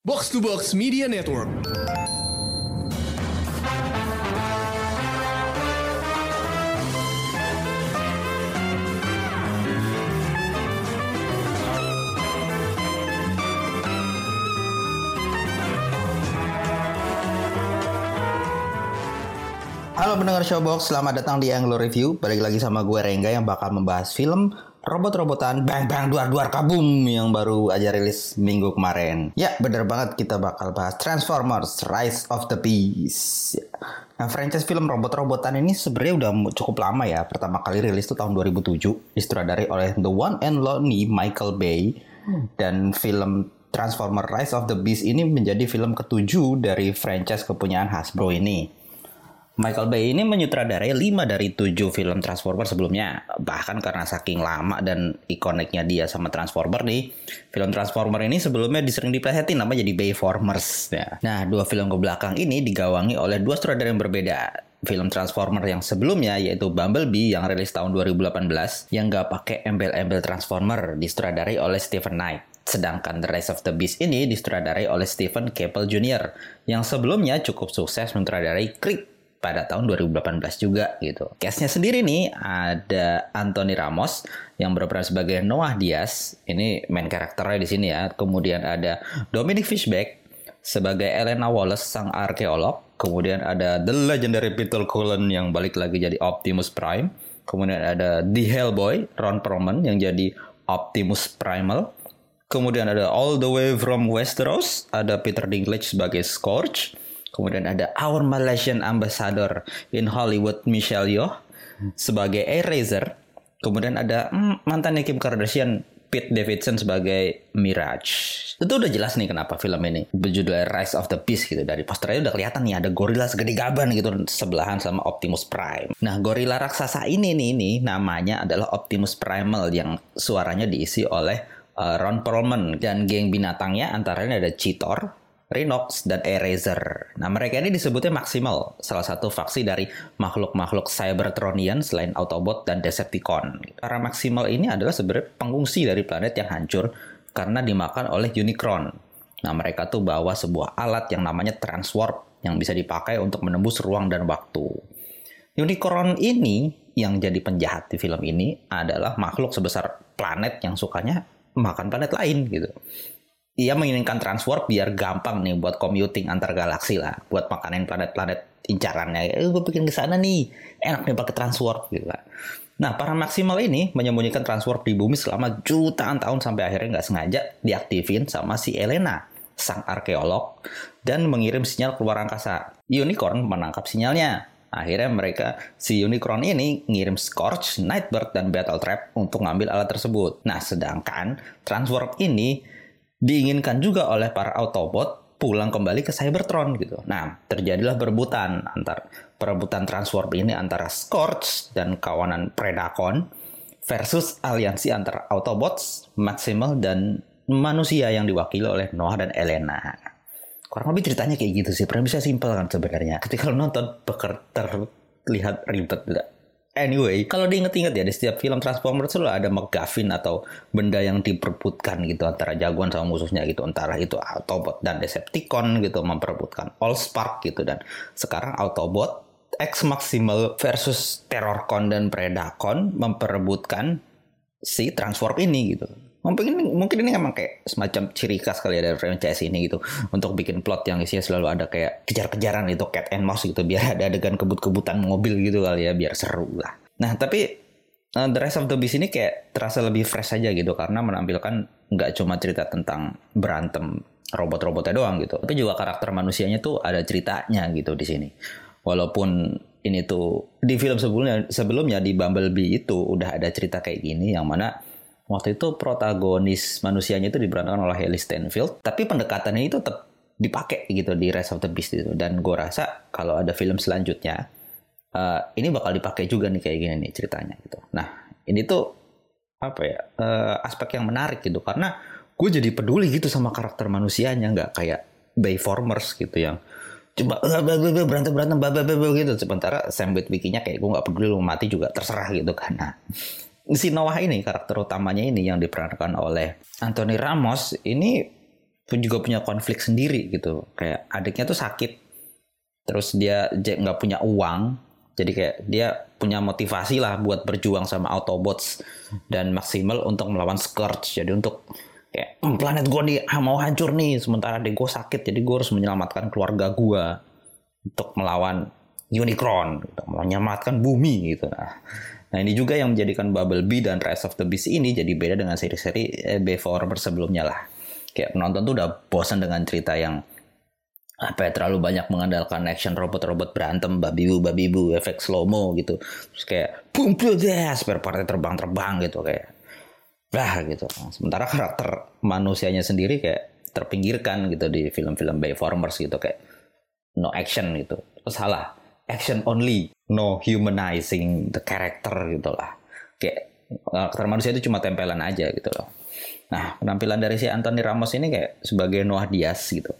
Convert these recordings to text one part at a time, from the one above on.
Box to Box Media Network. Halo pendengar Showbox, selamat datang di Anglo Review. Balik lagi sama gue Rengga yang bakal membahas film robot-robotan bang bang duar duar kabum yang baru aja rilis minggu kemarin. Ya bener banget kita bakal bahas Transformers Rise of the Beast. Nah franchise film robot-robotan ini sebenarnya udah cukup lama ya. Pertama kali rilis tuh tahun 2007, disutradarai oleh the one and only Michael Bay dan film Transformer Rise of the Beast ini menjadi film ketujuh dari franchise kepunyaan Hasbro ini. Michael Bay ini menyutradarai 5 dari 7 film Transformer sebelumnya. Bahkan karena saking lama dan ikoniknya dia sama Transformer nih, film Transformer ini sebelumnya disering diplesetin nama jadi Bayformers. Ya. Nah, dua film ke belakang ini digawangi oleh dua sutradara yang berbeda. Film Transformer yang sebelumnya yaitu Bumblebee yang rilis tahun 2018 yang gak pakai embel-embel Transformer disutradarai oleh Stephen Knight. Sedangkan The Rise of the Beast ini disutradarai oleh Stephen Caple Jr. yang sebelumnya cukup sukses mensutradarai Creed pada tahun 2018 juga gitu. Case-nya sendiri nih ada Anthony Ramos yang berperan sebagai Noah Diaz. Ini main karakternya di sini ya. Kemudian ada Dominic Fishback sebagai Elena Wallace sang arkeolog. Kemudian ada The Legendary Peter Cullen yang balik lagi jadi Optimus Prime. Kemudian ada The Hellboy Ron Perlman yang jadi Optimus Primal. Kemudian ada All the Way from Westeros, ada Peter Dinklage sebagai Scourge. Kemudian ada Our Malaysian Ambassador in Hollywood Michelle Yeoh sebagai Eraser. Kemudian ada hmm, mantannya Kim Kardashian Pete Davidson sebagai Mirage. Itu udah jelas nih kenapa film ini berjudul Rise of the Beast gitu. Dari posternya udah kelihatan nih ada gorila segede gaban gitu sebelahan sama Optimus Prime. Nah, gorila raksasa ini nih ini namanya adalah Optimus Primal yang suaranya diisi oleh uh, Ron Perlman dan geng binatangnya antara lain ada Cheetor, Rhinox, dan Eraser. Nah, mereka ini disebutnya Maximal, salah satu faksi dari makhluk-makhluk Cybertronian selain Autobot dan Decepticon. Para Maximal ini adalah sebenarnya pengungsi dari planet yang hancur karena dimakan oleh Unicron. Nah, mereka tuh bawa sebuah alat yang namanya Transwarp yang bisa dipakai untuk menembus ruang dan waktu. Unicron ini yang jadi penjahat di film ini adalah makhluk sebesar planet yang sukanya makan planet lain gitu ia menginginkan transwarp biar gampang nih buat commuting antar galaksi lah, buat makanin planet-planet incarannya. Eh, gue bikin ke sana nih, enak nih pakai transwarp gitu lah. Nah, para maksimal ini menyembunyikan transwarp di bumi selama jutaan tahun sampai akhirnya nggak sengaja diaktifin sama si Elena, sang arkeolog, dan mengirim sinyal keluar angkasa. Unicorn menangkap sinyalnya. Akhirnya mereka, si Unicron ini ngirim Scorch, Nightbird, dan Battle Trap untuk ngambil alat tersebut. Nah, sedangkan Transwarp ini diinginkan juga oleh para Autobot pulang kembali ke Cybertron gitu. Nah, terjadilah berebutan antar perebutan Transwarp ini antara Scorch dan kawanan Predacon versus aliansi antara Autobots, Maximal dan manusia yang diwakili oleh Noah dan Elena. Kurang lebih ceritanya kayak gitu sih. Bisa simpel kan sebenarnya. Ketika lo nonton terlihat ribet Anyway, kalau diinget-inget ya di setiap film Transformers selalu ada McGuffin atau benda yang diperbutkan gitu antara jagoan sama musuhnya gitu. Antara itu Autobot dan Decepticon gitu memperebutkan Allspark gitu. Dan sekarang Autobot X Maximal versus Terrorcon dan Predacon memperebutkan si Transform ini gitu mungkin ini, mungkin ini emang kayak semacam ciri khas kali ya dari franchise ini gitu. Untuk bikin plot yang isinya selalu ada kayak kejar-kejaran itu cat and mouse gitu. Biar ada adegan kebut-kebutan mobil gitu kali ya biar seru lah. Nah tapi uh, The Rest of the Beast ini kayak terasa lebih fresh aja gitu. Karena menampilkan nggak cuma cerita tentang berantem robot-robotnya doang gitu. Tapi juga karakter manusianya tuh ada ceritanya gitu di sini. Walaupun ini tuh di film sebelumnya sebelumnya di Bumblebee itu udah ada cerita kayak gini yang mana waktu itu protagonis manusianya itu diperankan oleh Haley Stanfield tapi pendekatannya itu tetap dipakai gitu di Rise of the Beast itu. Dan gue rasa kalau ada film selanjutnya uh, ini bakal dipakai juga nih kayak gini nih ceritanya gitu. Nah ini tuh apa ya uh, aspek yang menarik gitu. Karena gue jadi peduli gitu sama karakter manusianya nggak kayak Bayformers gitu yang coba berantem berantem gitu. Sementara Sam Witwicky-nya kayak gue nggak peduli lu mati juga terserah gitu karena si Noah ini karakter utamanya ini yang diperankan oleh Anthony Ramos ini pun juga punya konflik sendiri gitu. Kayak adiknya tuh sakit terus dia nggak punya uang jadi kayak dia punya motivasi lah buat berjuang sama Autobots dan Maximal untuk melawan Scourge. Jadi untuk kayak "Hmm, planet gue nih mau hancur nih sementara adik gue sakit jadi gue harus menyelamatkan keluarga gue untuk melawan Unicron gitu, menyelamatkan bumi gitu. Nah Nah ini juga yang menjadikan Bumblebee dan Rise of the Beast ini jadi beda dengan seri-seri eh, B4 sebelumnya lah. Kayak penonton tuh udah bosan dengan cerita yang apa ya terlalu banyak mengandalkan action robot-robot berantem babi bu efek slow mo gitu. Terus kayak boom boom deh spare terbang-terbang gitu kayak lah gitu. Sementara karakter manusianya sendiri kayak terpinggirkan gitu di film-film Bayformers gitu kayak no action gitu. Terus salah action only no humanizing the character gitu lah. Kayak karakter manusia itu cuma tempelan aja gitu loh. Nah penampilan dari si Anthony Ramos ini kayak sebagai Noah Diaz gitu.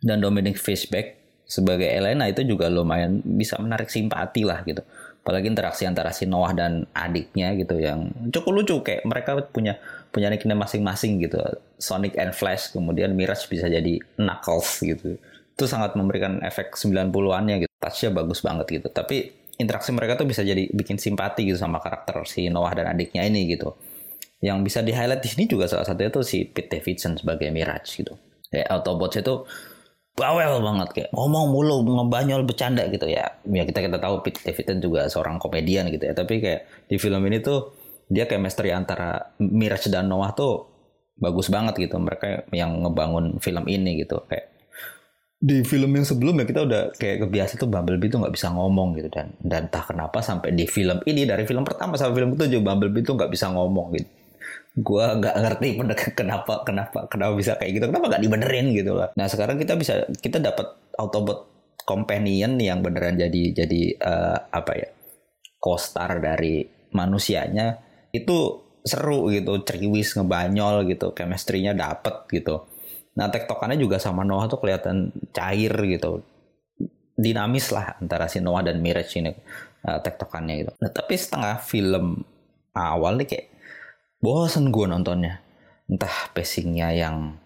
Dan Dominic Fishback sebagai Elena itu juga lumayan bisa menarik simpati lah gitu. Apalagi interaksi antara si Noah dan adiknya gitu yang cukup lucu kayak mereka punya punya nickname masing-masing gitu. Sonic and Flash kemudian Mirage bisa jadi Knuckles gitu. Itu sangat memberikan efek 90-annya gitu touchnya bagus banget gitu. Tapi interaksi mereka tuh bisa jadi bikin simpati gitu sama karakter si Noah dan adiknya ini gitu. Yang bisa di highlight di sini juga salah satunya tuh si Pete Davidson sebagai Mirage gitu. Kayak Autobots itu bawel banget kayak ngomong mulu ngebanyol bercanda gitu. Ya ya kita kita tahu Pete Davidson juga seorang komedian gitu ya. Tapi kayak di film ini tuh dia chemistry antara Mirage dan Noah tuh bagus banget gitu. Mereka yang ngebangun film ini gitu. Kayak di film yang sebelumnya kita udah kayak kebiasa tuh Bumblebee tuh nggak bisa ngomong gitu. Dan dan entah kenapa sampai di film ini dari film pertama sampai film ketujuh Bumblebee tuh nggak bisa ngomong gitu. Gua nggak ngerti kenapa kenapa kenapa bisa kayak gitu. Kenapa nggak dibenerin gitu lah. Nah sekarang kita bisa kita dapat Autobot companion yang beneran jadi jadi uh, apa ya co-star dari manusianya. Itu seru gitu ceriwis ngebanyol gitu chemistry-nya dapet gitu nah tektokannya juga sama Noah tuh kelihatan cair gitu. Dinamis lah antara si Noah dan Mirage ini uh, tektokannya gitu. Nah tapi setengah film awal nih kayak bosen gue nontonnya. Entah pacingnya yang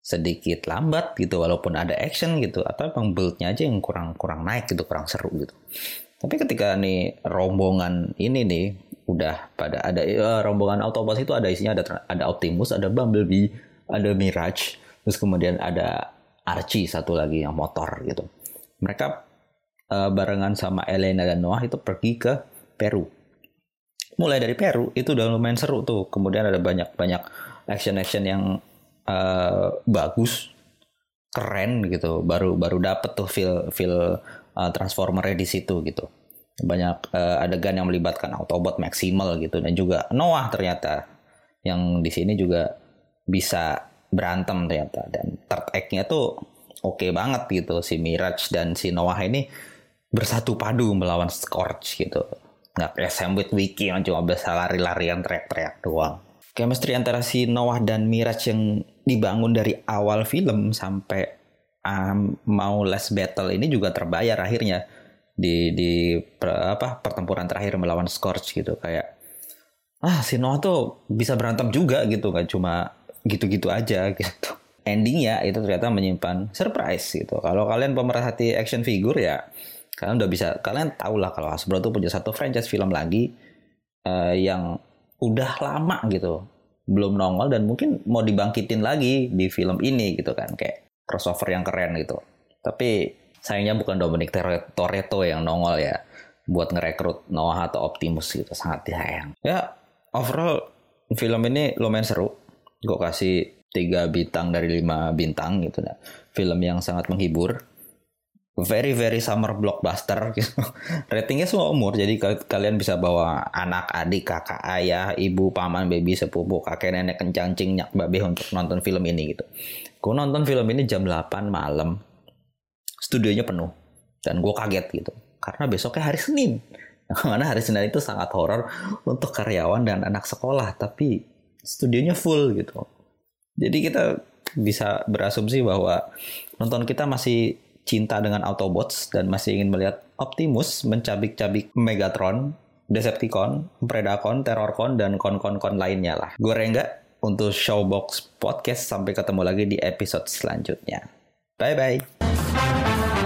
sedikit lambat gitu walaupun ada action gitu atau emang build-nya aja yang kurang kurang naik gitu kurang seru gitu. Tapi ketika nih rombongan ini nih udah pada ada ya, rombongan Autobot itu ada isinya ada ada Optimus ada Bumblebee ada Mirage terus kemudian ada Archie satu lagi yang motor gitu. Mereka uh, barengan sama Elena dan Noah itu pergi ke Peru. Mulai dari Peru itu udah lumayan seru tuh. Kemudian ada banyak banyak action action yang uh, bagus keren gitu. Baru baru dapet tuh feel feel uh, transformernya di situ gitu. Banyak uh, adegan yang melibatkan Autobot maksimal gitu dan juga Noah ternyata. Yang di sini juga bisa berantem ternyata. Dan third act-nya tuh oke okay banget gitu. Si Mirage dan si Noah ini bersatu padu melawan Scorch gitu. Nggak kayak Sam Wiki yang cuma bisa lari-larian teriak-teriak doang. Chemistry antara si Noah dan Mirage yang dibangun dari awal film sampai um, mau last battle ini juga terbayar akhirnya di di per, apa pertempuran terakhir melawan Scorch gitu. Kayak ah si Noah tuh bisa berantem juga gitu. Kan cuma gitu-gitu aja gitu. Endingnya itu ternyata menyimpan surprise gitu. Kalau kalian pemerhati action figure ya kalian udah bisa kalian tahu lah kalau Hasbro tuh punya satu franchise film lagi uh, yang udah lama gitu. Belum nongol dan mungkin mau dibangkitin lagi di film ini gitu kan. Kayak crossover yang keren gitu. Tapi sayangnya bukan Dominic Toretto yang nongol ya buat ngerekrut Noah atau Optimus gitu. Sangat disayang. Ya overall film ini lumayan seru gue kasih tiga bintang dari lima bintang gitu nah film yang sangat menghibur. Very very summer blockbuster gitu. Ratingnya semua umur jadi kalian bisa bawa anak adik kakak ayah ibu paman baby sepupu kakek nenek kencang cing nyak babe untuk nonton film ini gitu. Gue nonton film ini jam 8 malam. Studionya penuh. Dan gue kaget gitu. Karena besoknya hari Senin. Mana hari Senin itu sangat horor untuk karyawan dan anak sekolah. Tapi studionya full gitu jadi kita bisa berasumsi bahwa nonton kita masih cinta dengan Autobots dan masih ingin melihat Optimus mencabik-cabik Megatron, Decepticon, Predacon, Terrorcon, dan kon-kon-kon lainnya lah. Gue Rengga, untuk Showbox Podcast. Sampai ketemu lagi di episode selanjutnya. Bye bye.